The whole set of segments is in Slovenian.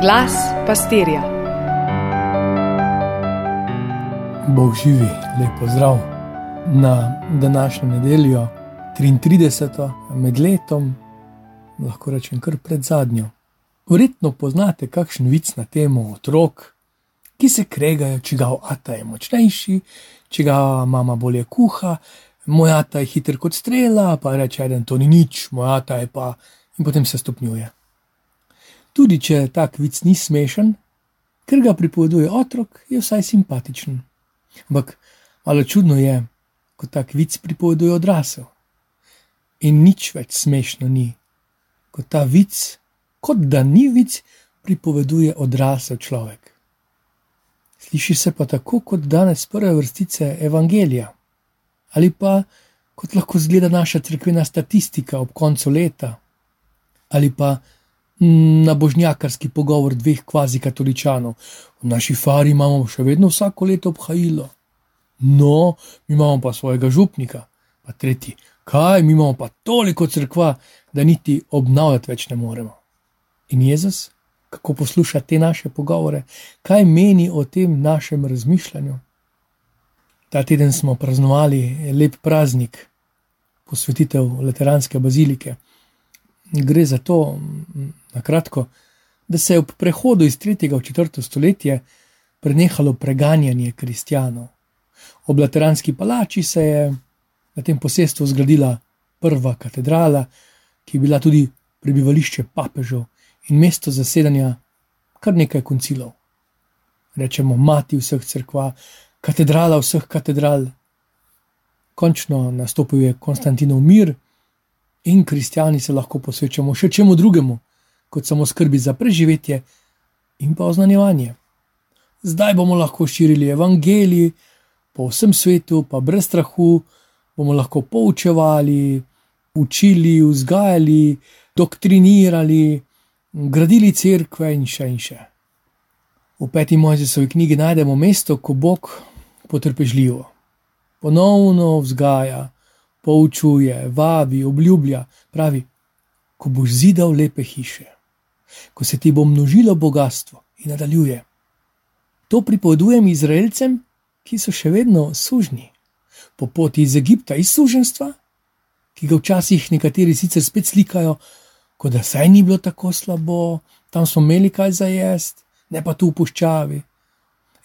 Glas pastirja. Bog živi, lepo zdrav na današnjo nedeljo, 33. med letom, lahko rečem kar pred zadnjo. Verjetno poznate kakšen vic na temo otrok, ki se kregajo, če ga ata je močnejši, če ga mama bolje kuha, moj ata je hiter kot strela, pa reče: da to ni nič, moj ata je pa in potem se stopnjuje. Tudi če tak vic ni smešen, ker ga pripoveduje otrok, je vsaj simpatičen. Ampak malo čudno je, ko tak vic pripoveduje odrasel. In nič več smešno ni, ko ta vic, kot da ni vic, pripoveduje odrasel človek. Sliši se pa tako, kot danes prve vrstice Evangelija, ali pa kot lahko zgleda naša crkvena statistika ob koncu leta, ali pa na božnjakarski pogovor dveh kvazi katoličanov. V naši fari imamo še vedno vsako leto obhajilo. No, mi imamo pa svojega župnika, pa tretji, kaj mi imamo pa toliko crkva, da niti obnavljati več ne moremo. In Jezus, kako posluša te naše pogovore, kaj meni o tem našem razmišljanju. Ta teden smo praznovali lep praznik, posvetitev Lateranske bazilike. Gre za to, na kratko, da se je ob prehodu iz 3. v 4. stoletje prenehalo preganjanje kristijanov. Ob Lateranski palači se je na tem posestvu zgradila prva katedrala, ki je bila tudi prebivališče papežev in mesto zasedanja kar nekaj koncilov. Rečemo mati vseh crkva, katedrala vseh katedral. Končno nastopil je Konstantinov mir in kristijani se lahko posvečamo še čemu drugemu, kot samo skrbi za preživetje in pa oznanjevanje. Zdaj bomo lahko širili evangeliji po vsem svetu, pa brez strahu bomo lahko poučevali, učili, vzgajali, doktrinirali, gradili crkve in še in še. V peti Mojzesovi knjigi najdemo mesto, ko Bog potrpežljivo, ponovno vzgaja, poučuje, vabi, obljublja, pravi: Ko boš zidal lepe hiše ko se ti bo množilo bogatstvo in nadaljuje. To pripovedujem Izraelcem, ki so še vedno sužni, po poti iz Egipta, iz suženstva, ki ga včasih nekateri sicer spet slikajo, kot da saj ni bilo tako slabo, tam smo imeli kaj za jesti, ne pa tu v puščavi.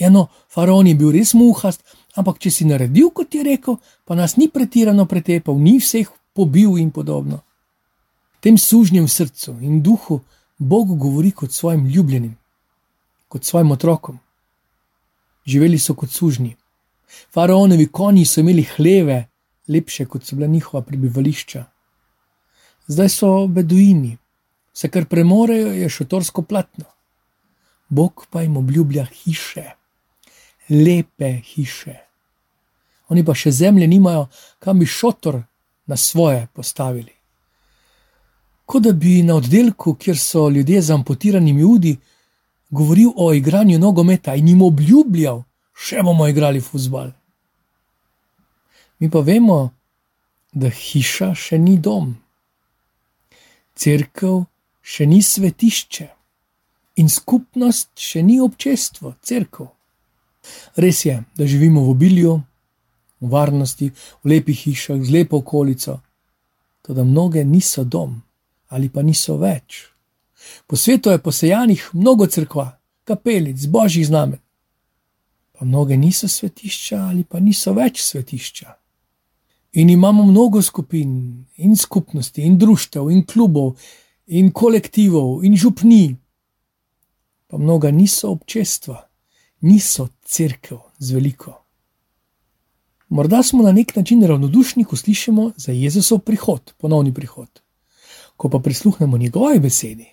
Eno, faraon je bil res muhast, ampak če si naredil, kot je rekel, pa nas ni pretirano pretepal, ni vseh pobil in podobno. Tem sužnjem srcu in duhu Bog govori kot svojim ljubljenim, kot svojim otrokom. Živeli so kot sužnji. Faraonovi konji so imeli hleve, lepše kot so bila njihova prebivališča. Zdaj so beduini, vse kar premorejo je šotorsko platno. Bog pa jim obljublja hiše, lepe hiše. Oni pa še zemlje nimajo, kam bi šotor na svoje postavili kot da bi na oddelku, kjer so ljudje z amputiranimi udi, govoril o igranju nogometa in jim obljubljal, še bomo igrali futbal. Mi pa vemo, da hiša še ni dom, crkv še ni svetišče in skupnost še ni občestvo, crkv. Res je, da živimo v obilju, v varnosti, v lepih hišah, z lepo okolico, tudi mnoge niso dom ali pa niso več. Po svetu je posejanih mnogo crkva, kapelic, božjih znamen. Pa mnoge niso svetišča ali pa niso več svetišča. In imamo mnogo skupin in skupnosti in društev in klubov in kolektivov in župni. Pa mnoga niso občestva, niso crkv z veliko. Morda smo na nek način ravnodušni, ko slišimo za Jezusov prihod, ponovni prihod. Ko pa prisluhnemo njegovi besedi,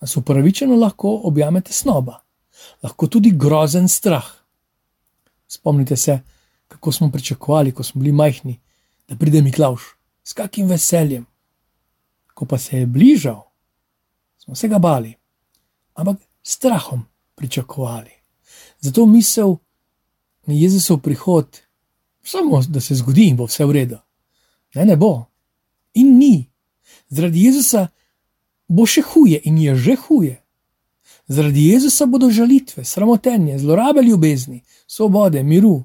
nas upravičeno lahko objame tesnoba, lahko tudi grozen strah. Spomnite se, kako smo pričakovali, ko smo bili majhni, da pride Miklaš, s kakim veseljem. Ko pa se je bližal, smo se ga bali, ampak strahom pričakovali. Zato misel na Jezusov prihod, samo da se zgodi in bo vse v redu. Ne, ne bo. In ni zaradi Jezusa bo še huje in je že huje. Zaradi Jezusa bodo žalitve, sramotenje, zlorabe ljubezni, svobode, miru.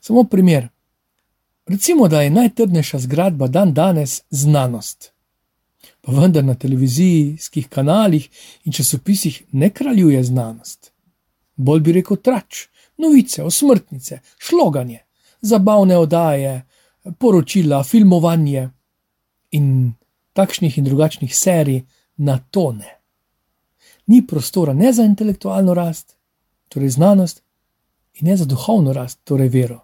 Samo primer. Recimo, da je najtrdnejša zgradba dan danes znanost. Pa vendar na televizijskih kanalih in časopisih ne kraljuje znanost. Bolj bi rekel trač, novice, osmrtnice, šloganje, zabavne oddaje, poročila, filmovanje in takšnih in drugačnih serij na tone. Ni prostora ne za intelektualno rast, torej znanost, in ne za duhovno rast, torej vero.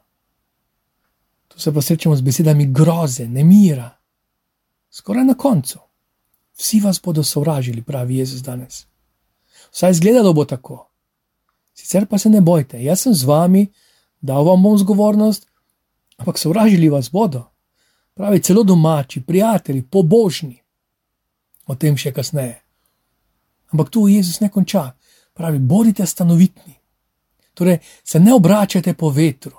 Tu se pa srečamo z besedami groze, nemira. Skoraj na koncu. Vsi vas bodo sovražili, pravi Jezus danes. Vsaj izgledalo bo tako. Sicer pa se ne bojte, jaz sem z vami, dal vam bom zgovornost, ampak sovražili vas bodo. Pravi celo domači, prijatelji, pobožni. O tem še kasneje. Ampak tu Jezus ne konča. Pravi, bodite stanovitni. Torej, se ne obračajte po vetru.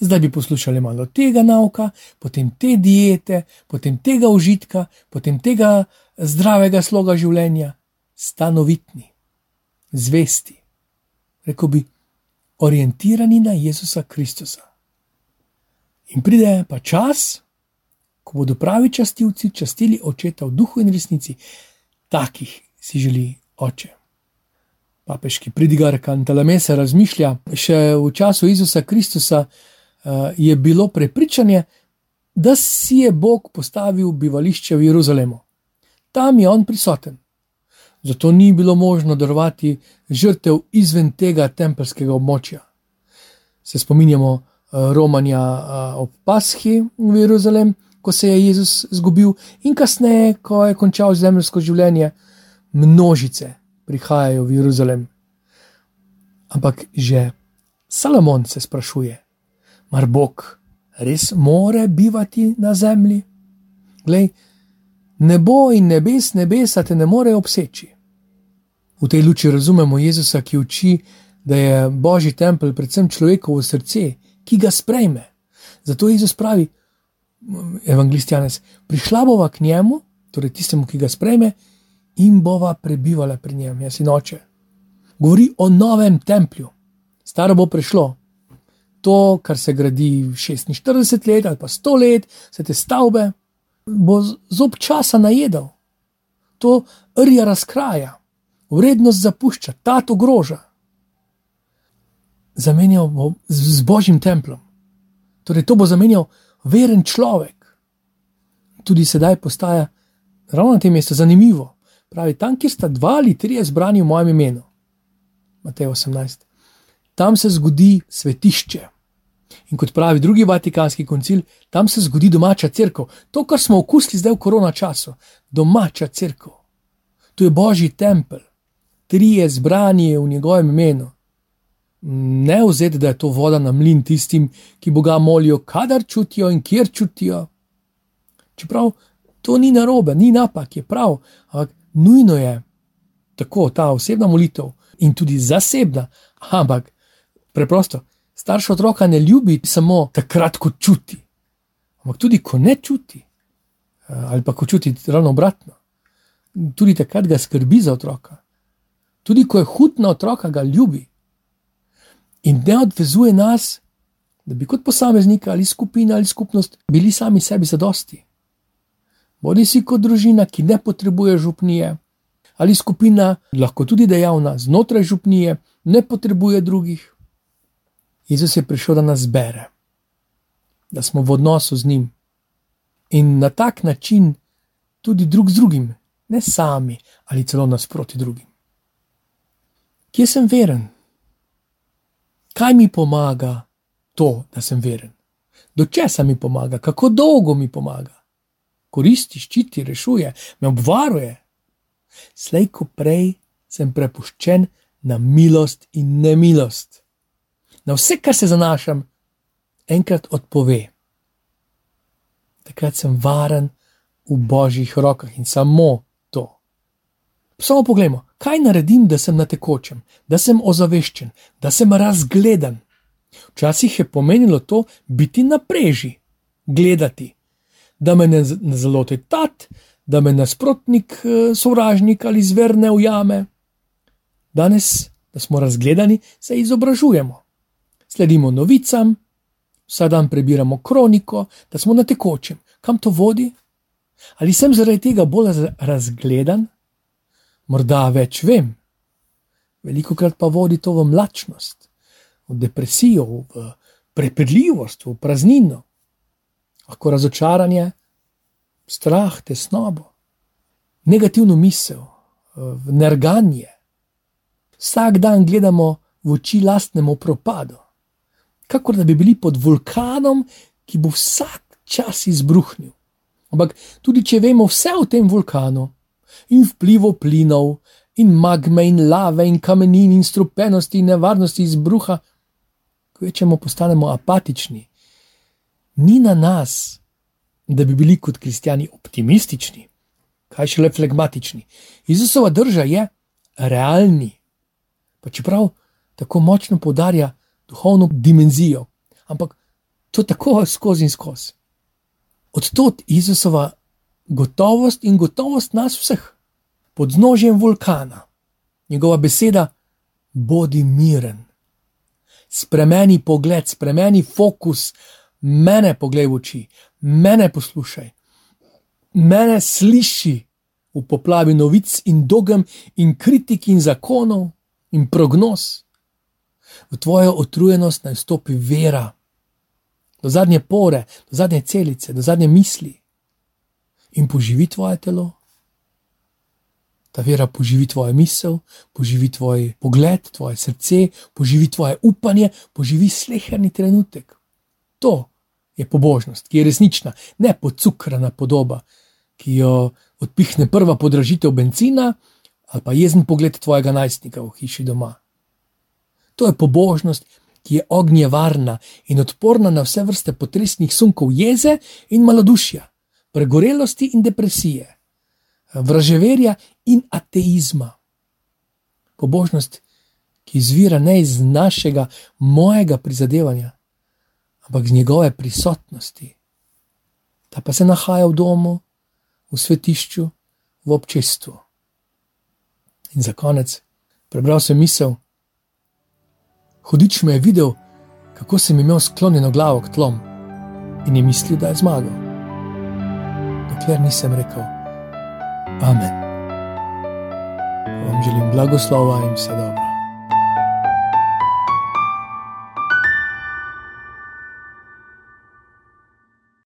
Zdaj bi poslušali malo tega nauka, potem te diete, potem tega užitka, potem tega zdravega sloga življenja. Stanovitni, zvesti, rekel bi, orientirani na Jezusa Kristusa. In pride pa čas, ko bodo pravi častilci častili očeta v duhu in resnici, takih si želi oče. Papeški pridigar Kantalamesa razmišlja, še v času Jezusa Kristusa uh, je bilo prepričanje, da si je Bog postavil bivališče v Jeruzalemu. Tam je on prisoten. Zato ni bilo možno darovati žrtev izven tega tempelskega območja. Se spominjamo uh, romanja uh, ob Paschi v Jeruzalem, ko se je Jezus izgubil, in kasneje, ko je končal zemljsko življenje, množice prihajajo v Jeruzalem. Ampak že Salomon se sprašuje, mar Bog res more bivati na zemlji? Glej, nebo in nebes, nebesa te ne morejo obseči. V tej luči razumemo Jezusa, ki uči, da je Božji tempelj predvsem človekovo srce, ki ga sprejme. Zato Jezus pravi, evangelist Janes, prišla bova k njemu, torej tistemu, ki ga sprejme, in bova prebivala pri njem, jaz in oče. Govori o novem templju, staro bo prišlo. To, kar se gradi 46 let ali pa 100 let, se te stavbe, bo zob časa najedel. To rja razkraja, vrednost zapušča, ta to groža. Zamenjal bo z, z božjim templom. Torej, to bo zamenjal veren človek. Tudi sedaj postaja ravno na tem mestu zanimivo. Pravi, tam, kjer sta dva ali trije zbrani v mojem imenu, Matej 18, tam se zgodi svetišče. In kot pravi drugi vatikanski koncil, tam se zgodi domača crkva. To, kar smo okusili zdaj v korona času, domača crkva. To je božji tempelj, trije zbrani v njegovem imenu. Ne vzeti, da je to voda na mlin tistim, ki Boga molijo, kadar čutijo in kjer čutijo. Čeprav to ni narobe, ni napak, je prav, ampak nujno je tako ta osebna molitev in tudi zasebna, ampak preprosto, starš otroka ne ljubi samo takrat, ko čuti, ampak tudi ko ne čuti, eh, ali pa ko čuti ravno obratno. Tudi takrat ga skrbi za otroka. Tudi ko je hud na otroka, ga ljubi. In ne odvezuje nas, da bi kot posameznik ali skupina ali skupnost bili sami sebi zadosti bodi si kot družina, ki ne potrebuje župnije, ali skupina, lahko tudi dejavna znotraj župnije, ne potrebuje drugih. Jezus je prišel, da nas bere, da smo v odnosu z njim in na tak način tudi drug z drugim, ne sami ali celo nasproti drugim. Kje sem veren? Kaj mi pomaga to, da sem veren? Do česa mi pomaga, kako dolgo mi pomaga? koristi, ščiti, rešuje, me obvaruje. Slej ko prej sem prepuščen na milost in nemilost. Na vse, kar se zanašam, enkrat odpove. Takrat sem varen v božjih rokah in samo to. Samo poglejmo, kaj naredim, da sem na tekočem, da sem ozaveščen, da sem razgledan. Včasih je pomenilo to biti na preži, gledati, da me ne, ne zalote tat, da me nasprotnik, eh, sovražnik ali zver ne ujame. Danes, da smo razgledani, se izobražujemo. Sledimo novicam, vsak dan prebiramo kroniko, da smo na tekočem. Kam to vodi? Ali sem zaradi tega bolj razgledan? Morda več vem. Veliko krat pa vodi to v mlačnost, v depresijo, v prepredljivost, v praznino, lahko razočaranje, strah, tesnobo, negativno misel, nerganje. Vsak dan gledamo v oči lastnemu propadu, kakor da bi bili pod vulkanom, ki bo vsak čas izbruhnil. Ampak tudi če vemo vse o tem vulkanu in vplivu plinov, in magme, in lave, in kamenin, in strupenosti, in nevarnosti izbruha, kvečemo postanemo apatični. Ni na nas, da bi bili kot kristijani optimistični, kaj šele flegmatični. Jezusova drža je realni, pa čeprav tako močno podarja duhovno dimenzijo, ampak to tako skozi in skozi. Odtot Jezusova gotovost in gotovost nas vseh, pod znožjem vulkana, njegova beseda: Bodi miren. Spremeni pogled, spremeni fokus, mene poglej v oči, mene poslušaj, mene sliši v poplavi novic in dogem in kritik in zakonov in prognoz. V tvojo utrujenost naj stopi vera, do zadnje pore, do zadnje celice, do zadnje misli in poživi tvoje telo. Ta vera poživi tvojo misel, poživi tvoj pogled, tvoje srce, poživi tvoje upanje, poživi sleherni trenutek. To je pobožnost, ki je resnična, ne pocukrana podoba, ki jo odpihne prva podražitev benzina ali pa jezen pogled tvojega najstnika v hiši doma. To je pobožnost, ki je ognjevarna in odporna na vse vrste potresnih sunkov jeze in malodušja, pregorelosti in depresije, vraževerja in ateizma. Pobožnost, ki izvira ne iz našega, mojega prizadevanja, ampak z njegove prisotnosti. Ta pa se nahaja v domu, v svetišču, v občestvu. In za konec prebral sem misel. Hudič me je videl, kako sem imel sklonjeno glavo k tlom in je mislil, da je zmagal. Dokler nisem rekel: Amen. Vam želim blagoslova in vse dobro.